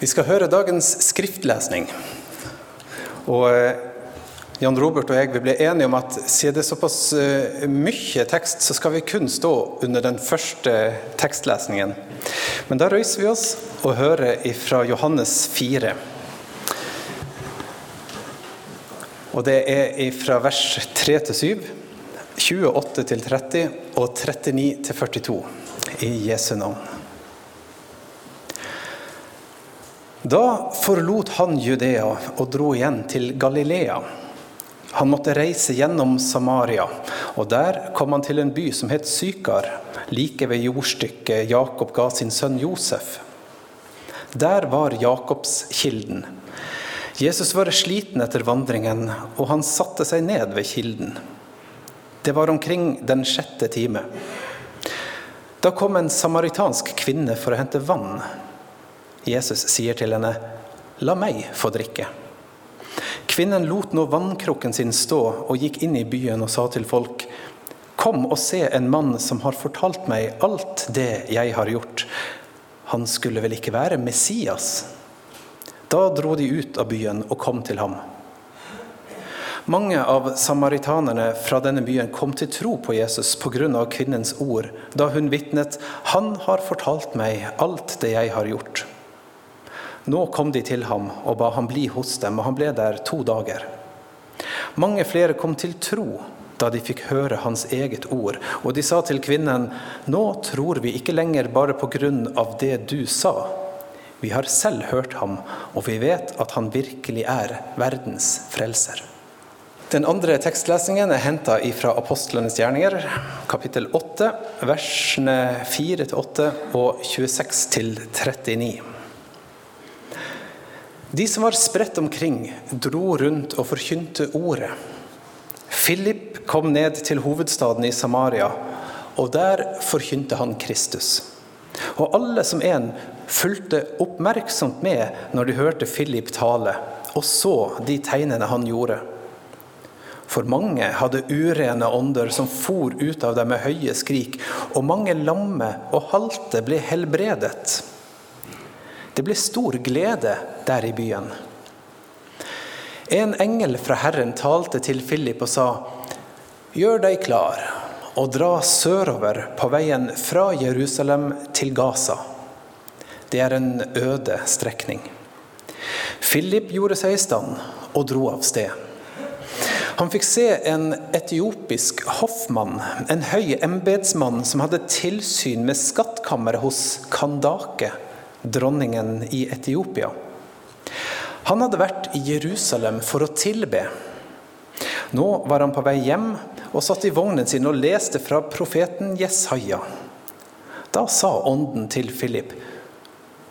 Vi skal høre dagens skriftlesning. Og eh, Jan Robert og jeg vi ble enige om at siden det er såpass eh, mye tekst, så skal vi kun stå under den første tekstlesningen. Men da røyser vi oss og hører fra Johannes 4. Og det er fra vers 3 til 7, 28 til 30 og 39 til 42 i Jesu navn. Da forlot han Judea og dro igjen til Galilea. Han måtte reise gjennom Samaria, og der kom han til en by som het Sykar, like ved jordstykket Jakob ga sin sønn Josef. Der var Jakobskilden. Jesus var sliten etter vandringen, og han satte seg ned ved kilden. Det var omkring den sjette time. Da kom en samaritansk kvinne for å hente vann. Jesus sier til henne, 'La meg få drikke'. Kvinnen lot nå vannkrukken sin stå og gikk inn i byen og sa til folk, 'Kom og se en mann som har fortalt meg alt det jeg har gjort.' Han skulle vel ikke være Messias? Da dro de ut av byen og kom til ham. Mange av samaritanerne fra denne byen kom til tro på Jesus pga. kvinnens ord, da hun vitnet 'Han har fortalt meg alt det jeg har gjort'. Nå kom de til ham og ba ham bli hos dem, og han ble der to dager. Mange flere kom til tro da de fikk høre hans eget ord, og de sa til kvinnen, nå tror vi ikke lenger bare på grunn av det du sa. Vi har selv hørt ham, og vi vet at han virkelig er verdens frelser. Den andre tekstlesningen er henta fra apostlenes gjerninger, kapittel 8, versene 4-8 og 26 39. De som var spredt omkring, dro rundt og forkynte ordet. Philip kom ned til hovedstaden i Samaria, og der forkynte han Kristus. Og alle som en fulgte oppmerksomt med når de hørte Philip tale, og så de tegnene han gjorde. For mange hadde urene ånder som for ut av dem med høye skrik, og mange lamme og halte ble helbredet. Det ble stor glede der i byen. En engel fra Herren talte til Philip og sa, Gjør deg klar og dra sørover på veien fra Jerusalem til Gaza. Det er en øde strekning. Philip gjorde seg i stand og dro av sted. Han fikk se en etiopisk hoffmann, en høy embetsmann som hadde tilsyn med skattkammeret hos Kandake dronningen i Etiopia. Han hadde vært i Jerusalem for å tilbe. Nå var han på vei hjem og satt i vognen sin og leste fra profeten Jesaja. Da sa ånden til Philip,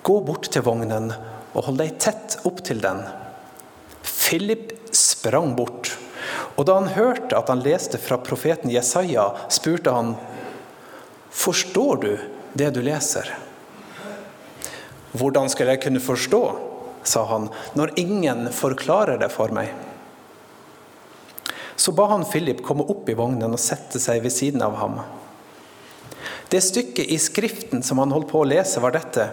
gå bort til vognen og hold deg tett opp til den. Philip sprang bort, og da han hørte at han leste fra profeten Jesaja, spurte han, forstår du det du leser? Hvordan skal jeg kunne forstå, sa han, når ingen forklarer det for meg? Så ba han Philip komme opp i vognen og sette seg ved siden av ham. Det stykket i Skriften som han holdt på å lese, var dette.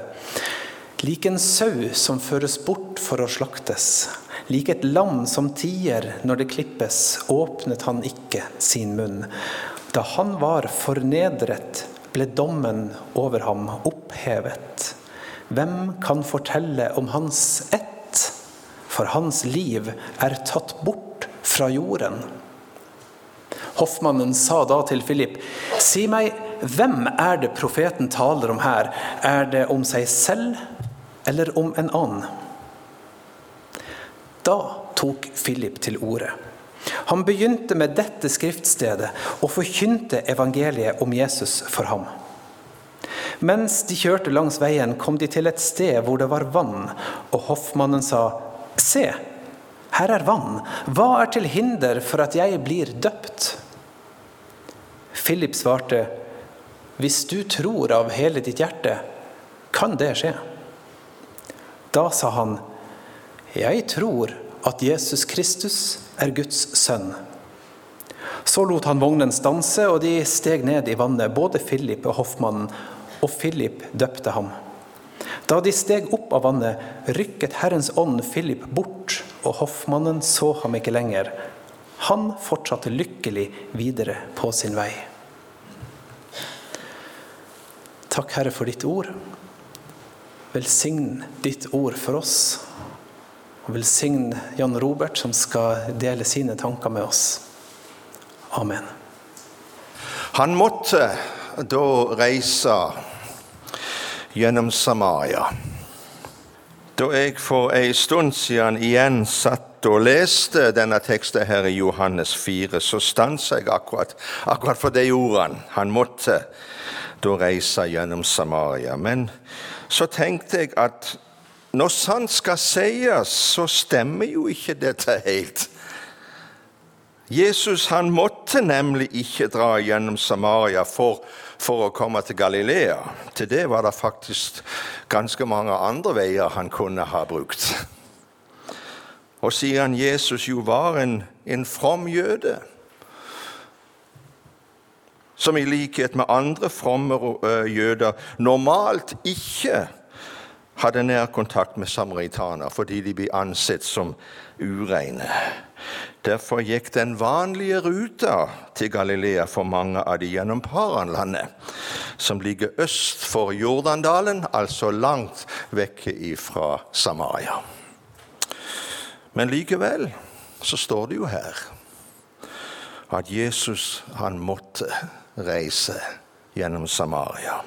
Lik en sau som føres bort for å slaktes, lik et lam som tier når det klippes, åpnet han ikke sin munn. Da han var fornedret, ble dommen over ham opphevet. Hvem kan fortelle om hans ett? For hans liv er tatt bort fra jorden. Hoffmannen sa da til Philip, si meg, hvem er det profeten taler om her? Er det om seg selv eller om en annen? Da tok Philip til orde. Han begynte med dette skriftstedet og forkynte evangeliet om Jesus for ham. Mens de kjørte langs veien, kom de til et sted hvor det var vann, og hoffmannen sa, Se, her er vann, hva er til hinder for at jeg blir døpt? Philip svarte, Hvis du tror av hele ditt hjerte, kan det skje. Da sa han, Jeg tror at Jesus Kristus er Guds sønn. Så lot han vognen stanse, og de steg ned i vannet, både Philip og hoffmannen, og Philip døpte ham. Da de steg opp av vannet, rykket Herrens ånd Philip bort, og hoffmannen så ham ikke lenger. Han fortsatte lykkelig videre på sin vei. Takk, Herre, for ditt ord. Velsign ditt ord for oss. Og velsign Jan Robert, som skal dele sine tanker med oss. Amen. Han måtte da reise gjennom Samaria. Da jeg for ei stund siden igjen satt og leste denne teksten her i Johannes 4, så stansa jeg akkurat, akkurat for de ordene. Han måtte da reise gjennom Samaria. Men så tenkte jeg at når sant skal sies, så stemmer jo ikke dette helt. Jesus han måtte nemlig ikke dra gjennom Samaria for, for, å komme til Galilea. Til det var det faktisk ganske mange andre veier han kunne ha brukt. Og siden Jesus jo var en, en from jøde, som i likhet med andre fromme jøder normalt ikke hadde nær kontakt med samaritaner fordi de ble ansett som ureine. Derfor gikk den vanlige ruta til Galilea for mange av de gjennom Paranlandet, som ligger øst for Jordandalen, altså langt vekke fra Samaria. Men likevel så står det jo her at Jesus han måtte reise gjennom Samaria.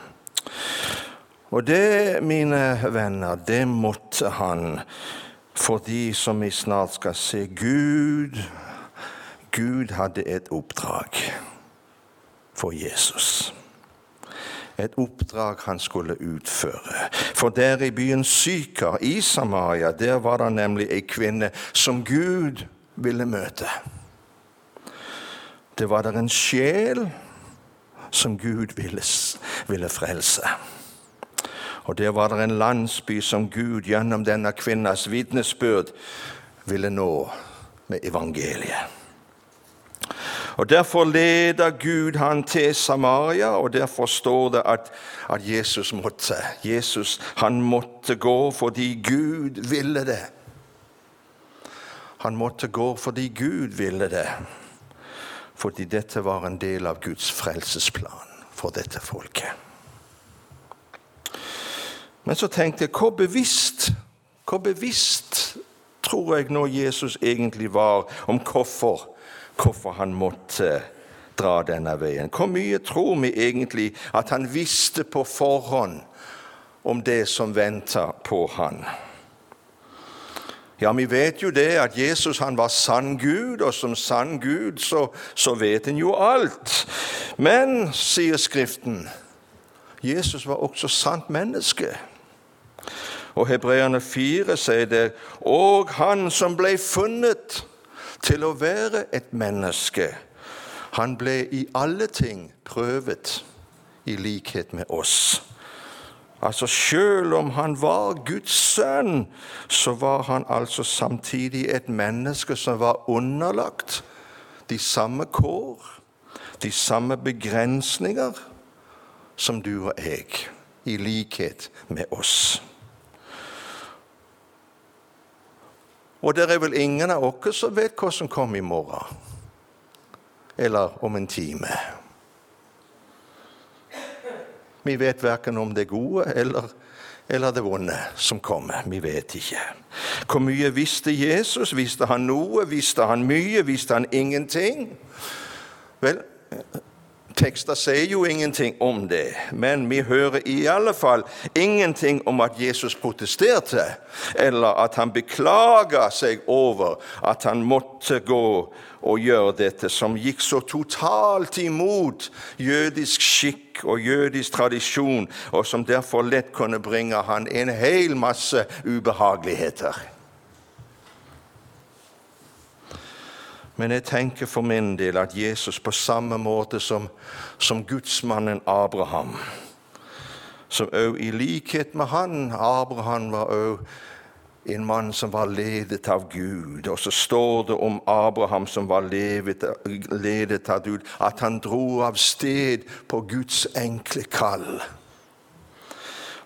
Og det, mine venner, det måtte han fordi, som vi snart skal se, Gud Gud hadde et oppdrag for Jesus. Et oppdrag han skulle utføre. For der i byen Sykar i Samaria, der var det nemlig ei kvinne som Gud ville møte. Det var der en sjel som Gud ville, ville frelse. Og der var det en landsby som Gud gjennom denne kvinnas vitnesbyrd ville nå med evangeliet. Og Derfor leder Gud han til Samaria, og derfor står det at, at Jesus måtte. Jesus han måtte gå fordi Gud ville det. Han måtte gå fordi Gud ville det. Fordi dette var en del av Guds frelsesplan for dette folket. Men så tenkte jeg hvor bevisst, hvor bevisst tror jeg nå Jesus egentlig var om hvorfor, hvorfor han måtte dra denne veien? Hvor mye tror vi egentlig at han visste på forhånd om det som venta på han? Ja, vi vet jo det at Jesus han var sann Gud, og som sann Gud så, så vet en jo alt. Men, sier Skriften, Jesus var også sant menneske. Og Hebreerne 4 sier det Og han som ble funnet til å være et menneske, han ble i alle ting prøvet i likhet med oss. Altså Selv om han var Guds sønn, så var han altså samtidig et menneske som var underlagt de samme kår, de samme begrensninger som du og jeg, i likhet med oss. Og det er vel ingen av oss som vet hva som kommer i morgen. Eller om en time. Vi vet verken om det gode eller, eller det vonde som kommer. Vi vet ikke. Hvor mye visste Jesus? Visste han noe? Visste han mye? Visste han ingenting? Vel, Tekster sier jo ingenting om det, men vi hører i alle fall ingenting om at Jesus protesterte, eller at han beklaga seg over at han måtte gå og gjøre dette, som gikk så totalt imot jødisk skikk og jødisk tradisjon, og som derfor lett kunne bringe han en hel masse ubehageligheter. Men jeg tenker for min del at Jesus på samme måte som, som gudsmannen Abraham Som òg i likhet med han Abraham var òg en mann som var ledet av Gud. Og så står det om Abraham som var levet, ledet av Gud, at han dro av sted på Guds enkle kall.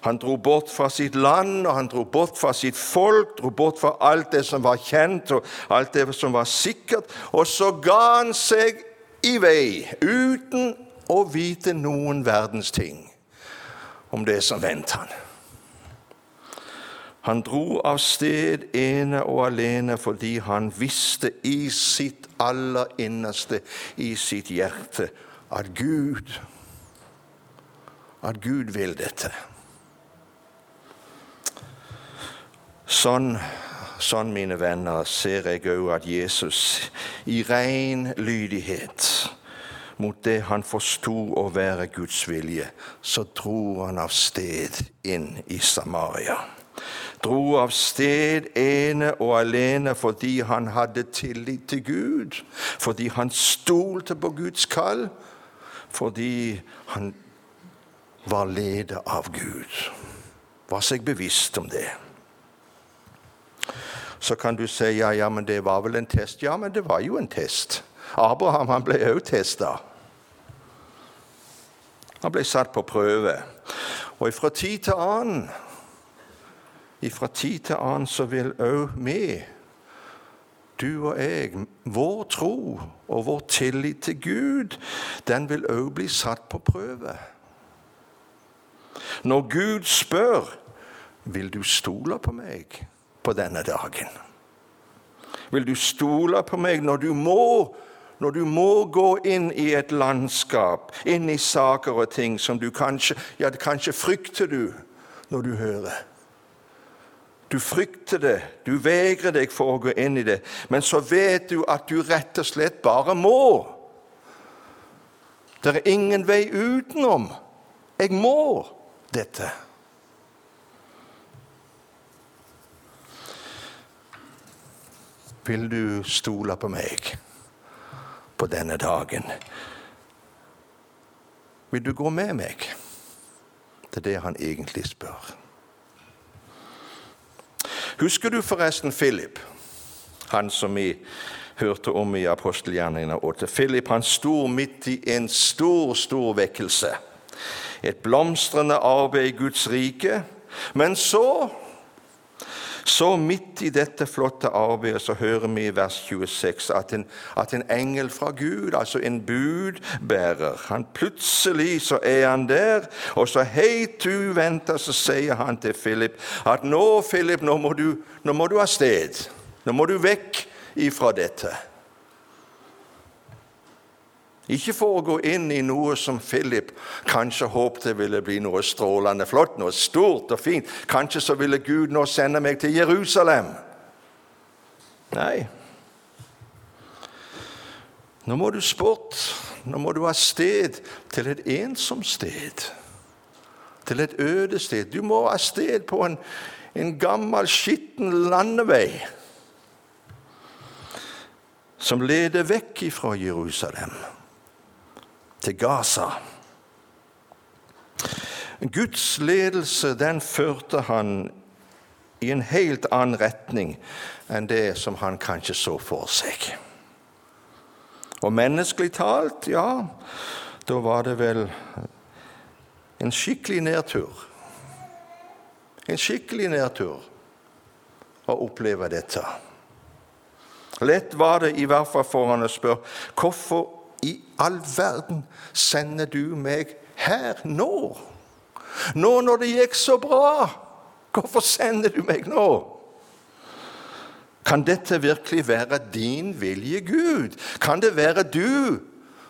Han dro bort fra sitt land, og han dro bort fra sitt folk, dro bort fra alt det som var kjent, og alt det som var sikkert. Og så ga han seg i vei, uten å vite noen verdens ting om det som ventet han. Han dro av sted ene og alene fordi han visste i sitt aller innerste, i sitt hjerte, at Gud at Gud vil dette. Sånn, sånn mine venner, ser jeg òg at Jesus i ren lydighet mot det han forsto å være Guds vilje, så dro han av sted inn i Samaria. Dro av sted ene og alene fordi han hadde tillit til Gud, fordi han stolte på Guds kall, fordi han var ledet av Gud. Var seg bevisst om det. Så kan du si ja, ja, men det var vel en test. Ja, men det var jo en test. Abraham han ble òg testa. Han ble satt på prøve. Og fra tid til annen fra tid til annen så vil òg vi, du og jeg, vår tro og vår tillit til Gud, den vil òg bli satt på prøve. Når Gud spør vil du stole på meg på denne dagen. Vil du stole på meg når du må når du må gå inn i et landskap, inn i saker og ting som du kanskje Ja, kanskje frykter du når du hører. Du frykter det, du vegrer deg for å gå inn i det, men så vet du at du rett og slett bare må. Det er ingen vei utenom. Jeg må dette. Vil du stole på meg på denne dagen? Vil du gå med meg? Det er det han egentlig spør. Husker du forresten Philip, han som vi hørte om i apostelgjerningene 8? Philip han sto midt i en stor, stor vekkelse et blomstrende arbeid i Guds rike. Men så, så midt i dette flotte arbeidet, så hører vi i vers 26 at en, at en engel fra Gud, altså en budbærer han Plutselig så er han der, og så helt uventa så sier han til Philip at nå, Philip, nå må du, nå du av sted. Nå må du vekk ifra dette. Ikke for å gå inn i noe som Philip kanskje håpte ville bli noe strålende flott, noe stort og fint. Kanskje så ville Gud nå sende meg til Jerusalem. Nei. Nå må du sport. Nå må du av sted til et ensomt sted. Til et øde sted. Du må av sted på en, en gammel, skitten landevei som leder vekk fra Jerusalem til Gaza. Guds ledelse den førte han i en helt annen retning enn det som han kanskje så for seg. Og menneskelig talt, ja, da var det vel en skikkelig nedtur. En skikkelig nedtur å oppleve dette. Lett var det i hvert fall for han å spørre hvorfor i all verden sender du meg her nå? Nå når det gikk så bra, hvorfor sender du meg nå? Kan dette virkelig være din vilje, Gud? Kan det være du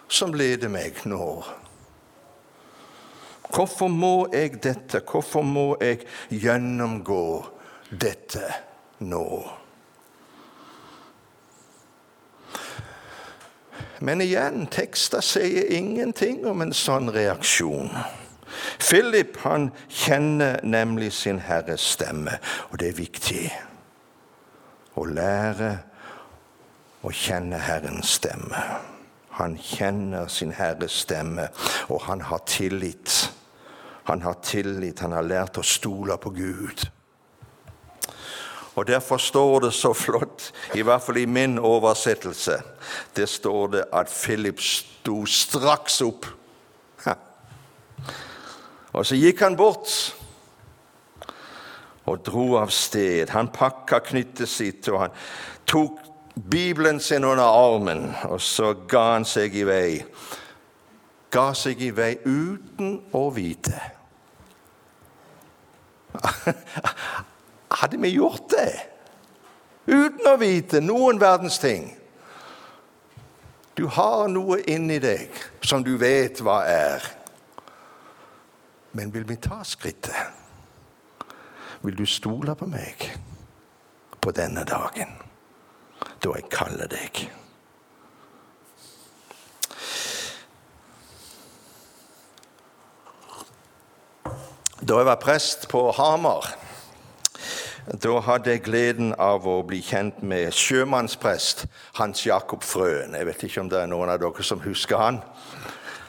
som leder meg nå? Hvorfor må jeg dette? Hvorfor må jeg gjennomgå dette nå? Men igjen, tekster sier ingenting om en sånn reaksjon. Philip han kjenner nemlig sin Herres stemme, og det er viktig å lære å kjenne Herrens stemme. Han kjenner sin Herres stemme, og han har tillit. Han har tillit, han har lært å stole på Gud. Og Derfor står det så flott, i hvert fall i min oversettelse, det står det at Philip sto straks opp. Og så gikk han bort og dro av sted. Han pakka knyttet sitt, og han tok Bibelen sin under armen, og så ga han seg i vei. Ga seg i vei uten å vite. Hadde vi gjort det? Uten å vite noen verdens ting. Du har noe inni deg som du vet hva er. Men vil vi ta skrittet? Vil du stole på meg på denne dagen, da jeg kaller deg? Da jeg var prest på Hamar, da hadde jeg gleden av å bli kjent med sjømannsprest Hans Jakob Frøen. Jeg vet ikke om det er noen av dere som husker han.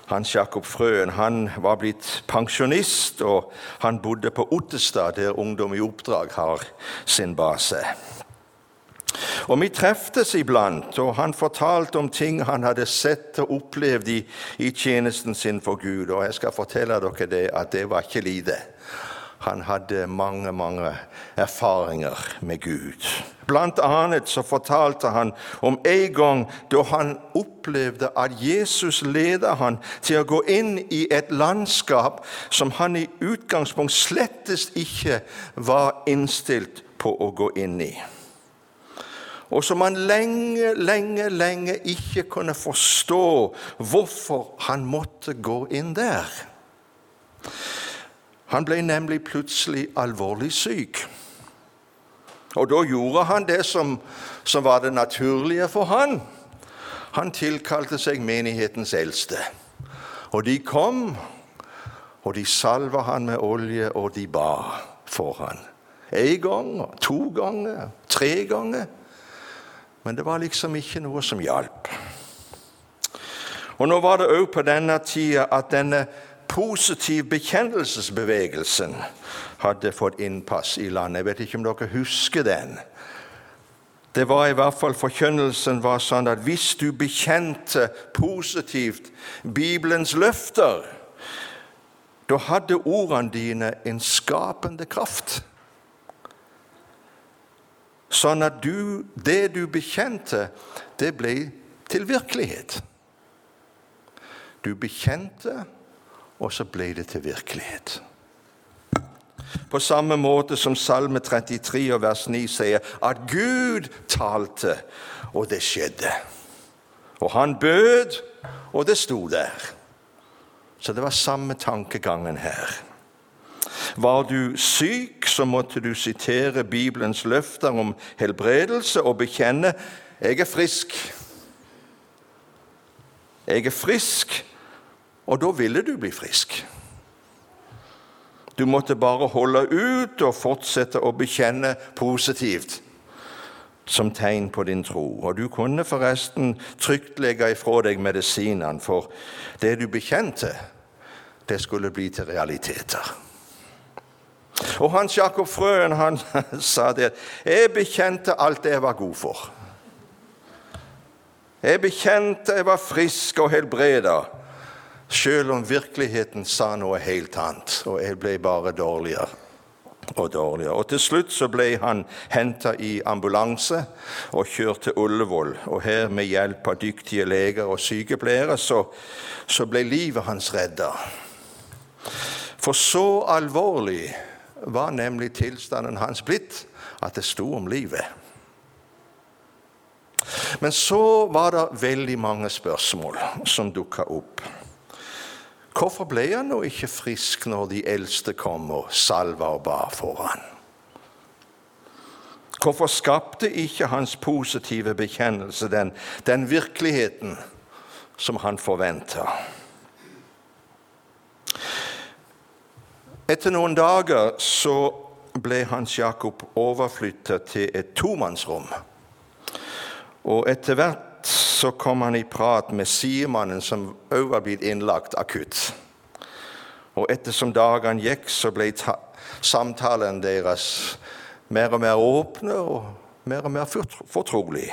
Hans Jakob Frøen han var blitt pensjonist, og han bodde på Ottestad, der Ungdom i oppdrag har sin base. Og Vi treftes iblant, og han fortalte om ting han hadde sett og opplevd i, i tjenesten sin for Gud. Og jeg skal fortelle dere det, at det var ikke lite. Han hadde mange, mange erfaringer med Gud. Blant annet så fortalte han om en gang da han opplevde at Jesus ledet han til å gå inn i et landskap som han i utgangspunkt slettest ikke var innstilt på å gå inn i og som han lenge, lenge, lenge ikke kunne forstå hvorfor han måtte gå inn der. Han ble nemlig plutselig alvorlig syk. Og da gjorde han det som, som var det naturlige for han. Han tilkalte seg menighetens eldste. Og de kom, og de salva han med olje, og de ba for han. En gang, to ganger, tre ganger. Men det var liksom ikke noe som hjalp. Og Nå var det òg på denne tida at denne positiv bekjennelsesbevegelsen hadde fått innpass i landet. Jeg vet ikke om dere husker den. Det var i hvert fall Forkynnelsen var sånn at hvis du bekjente positivt Bibelens løfter, da hadde ordene dine en skapende kraft sånn at du, det du bekjente, det ble til virkelighet. Du bekjente, og så ble det til virkelighet. På samme måte som Salme 33 og vers 9 sier at Gud talte, og det skjedde. Og han bød, og det sto der. Så det var samme tankegangen her. Var du syk, så måtte du sitere Bibelens løfter om helbredelse og bekjenne 'Jeg er frisk'. Jeg er frisk, og da ville du bli frisk. Du måtte bare holde ut og fortsette å bekjenne positivt som tegn på din tro. Og du kunne forresten trygt legge ifra deg medisinene, for det du bekjente, det skulle bli til realiteter. Og Hans Jakob Frøen han sa det jeg bekjente alt det jeg var god for. Jeg bekjente jeg var frisk og helbreda, selv om virkeligheten sa noe helt annet, og jeg ble bare dårligere og dårligere. Og Til slutt så ble han henta i ambulanse og kjørt til Ullevål. Og her, med hjelp av dyktige leger og sykepleiere, så, så ble livet hans redda. For så alvorlig var nemlig tilstanden hans blitt at det sto om livet. Men så var det veldig mange spørsmål som dukka opp. Hvorfor ble han nå ikke frisk når de eldste kom og salva og ba for han? Hvorfor skapte ikke hans positive bekjennelse den, den virkeligheten som han forventa? Etter noen dager så ble Hans Jakob overflytta til et tomannsrom. Og etter hvert så kom han i prat med sidemannen, som òg var blitt innlagt akutt. Og ettersom dagene gikk, så ble samtalen deres mer og mer åpne og mer og mer fortrolig.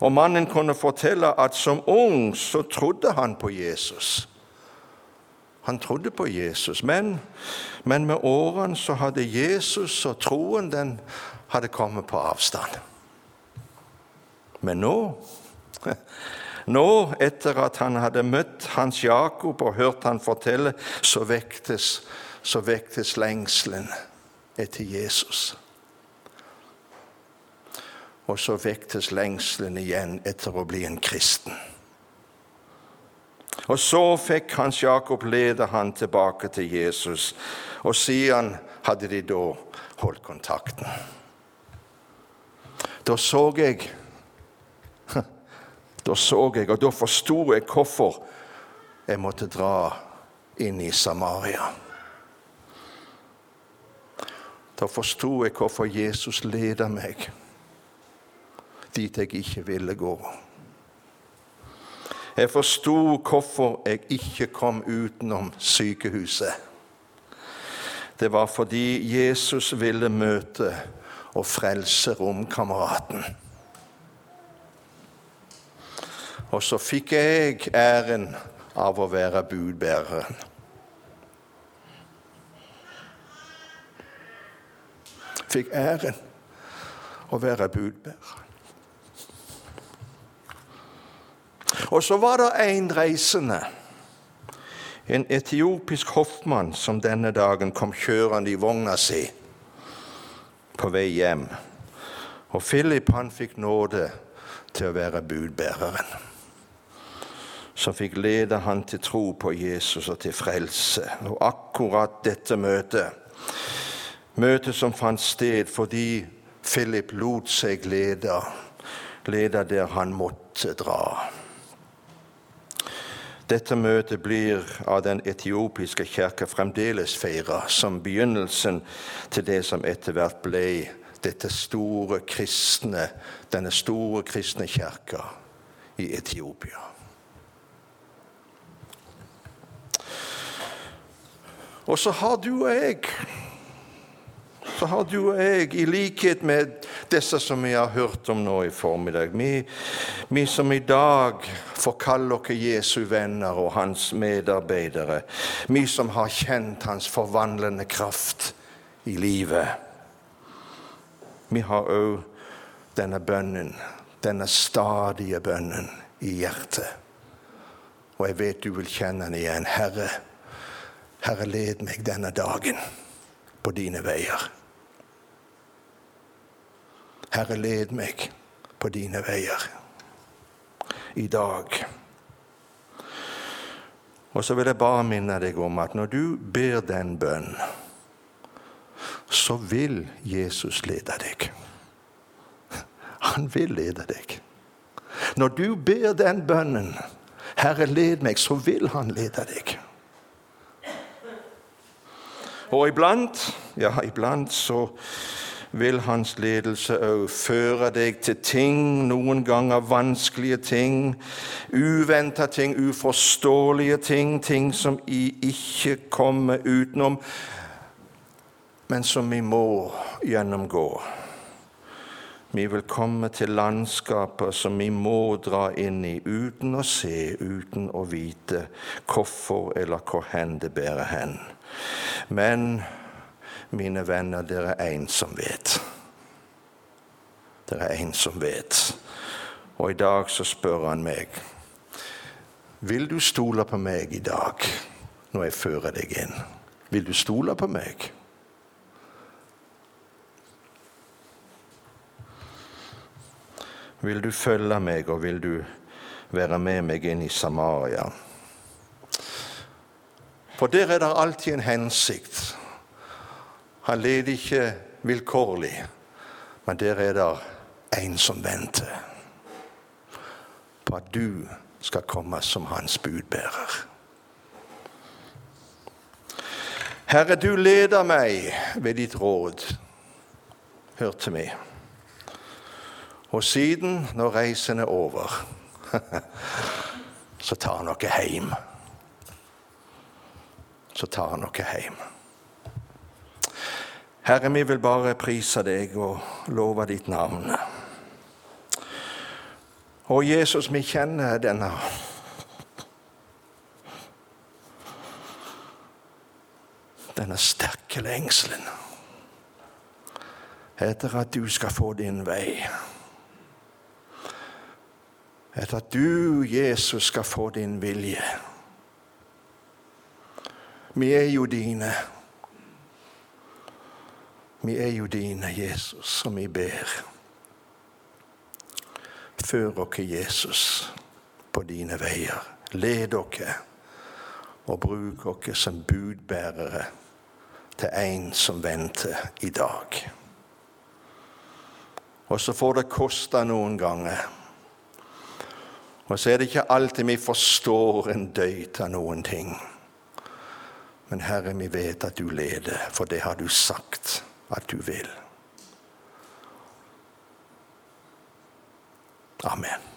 Og mannen kunne fortelle at som ung så trodde han på Jesus. Han trodde på Jesus. Men, men med årene så hadde Jesus og troen den hadde kommet på avstand. Men nå Nå, etter at han hadde møtt Hans Jakob og hørt han fortelle, så vektes, så vektes lengselen etter Jesus. Og så vektes lengselen igjen etter å bli en kristen. Og så fikk Hans Jakob lede han tilbake til Jesus, og siden hadde de da holdt kontakten. Da så jeg da så jeg, og da forsto jeg hvorfor jeg måtte dra inn i Samaria. Da forsto jeg hvorfor Jesus leda meg dit jeg ikke ville gå. Jeg forsto hvorfor jeg ikke kom utenom sykehuset. Det var fordi Jesus ville møte og frelse romkameraten. Og så fikk jeg æren av å være budbæreren. Fikk æren å være budbæreren. Og så var det en reisende, en etiopisk hoffmann, som denne dagen kom kjørende i vogna si på vei hjem. Og Philip han fikk nåde til å være budbæreren som fikk lede han til tro på Jesus og til frelse. Og akkurat dette møtet, møtet som fant sted fordi Philip lot seg lede, lede der han måtte dra. Dette møtet blir av den etiopiske kirke fremdeles feira som begynnelsen til det som etter hvert ble dette store kristne, denne store kristne kirka i Etiopia. Og så har du og jeg så har du og jeg, i likhet med disse som vi har hørt om nå i formiddag, vi, vi som i dag får kalle oss Jesu venner og hans medarbeidere, vi som har kjent hans forvandlende kraft i livet, vi har òg denne bønnen, denne stadige bønnen i hjertet. Og jeg vet du vil kjenne den igjen. Herre, Herre, led meg denne dagen på dine veier. Herre, led meg på dine veier i dag. Og så vil jeg bare minne deg om at når du ber den bønn, så vil Jesus lede deg. Han vil lede deg. Når du ber den bønnen, 'Herre, led meg', så vil han lede deg. Og iblant, ja, iblant så vil hans ledelse òg føre deg til ting, noen ganger vanskelige ting, uventa ting, uforståelige ting, ting som vi ikke kommer utenom, men som vi må gjennomgå. Vi vil komme til landskaper som vi må dra inn i uten å se, uten å vite hvorfor eller hvor hen det bærer hen. Men mine venner, dere er en som vet. Det er en som vet. Og i dag så spør han meg Vil du stole på meg i dag når jeg fører deg inn? Vil du stole på meg? Vil du følge meg, og vil du være med meg inn i Samaria? For der er det alltid en hensikt. Han leder ikke vilkårlig, men der er det en som venter på at du skal komme som hans budbærer. Herre, du leder meg ved ditt råd. Hør til meg. Og siden, når reisen er over, så tar han oss hjem så tar han oss hjem. Herre, vi vil bare prise deg og love ditt navn. Og Jesus, vi kjenner denne denne sterke lengselen etter at du skal få din vei. Etter at du, Jesus, skal få din vilje. Vi er jo dine. Vi er jo dine, Jesus, som vi ber. Før oss, Jesus, på dine veier. Led dere og bruk oss som budbærere til en som venter i dag. Og så får det koste noen ganger. Og så er det ikke alltid vi forstår en døyt av noen ting. Men Herre, vi vet at du leder, for det har du sagt at du vil. Amen.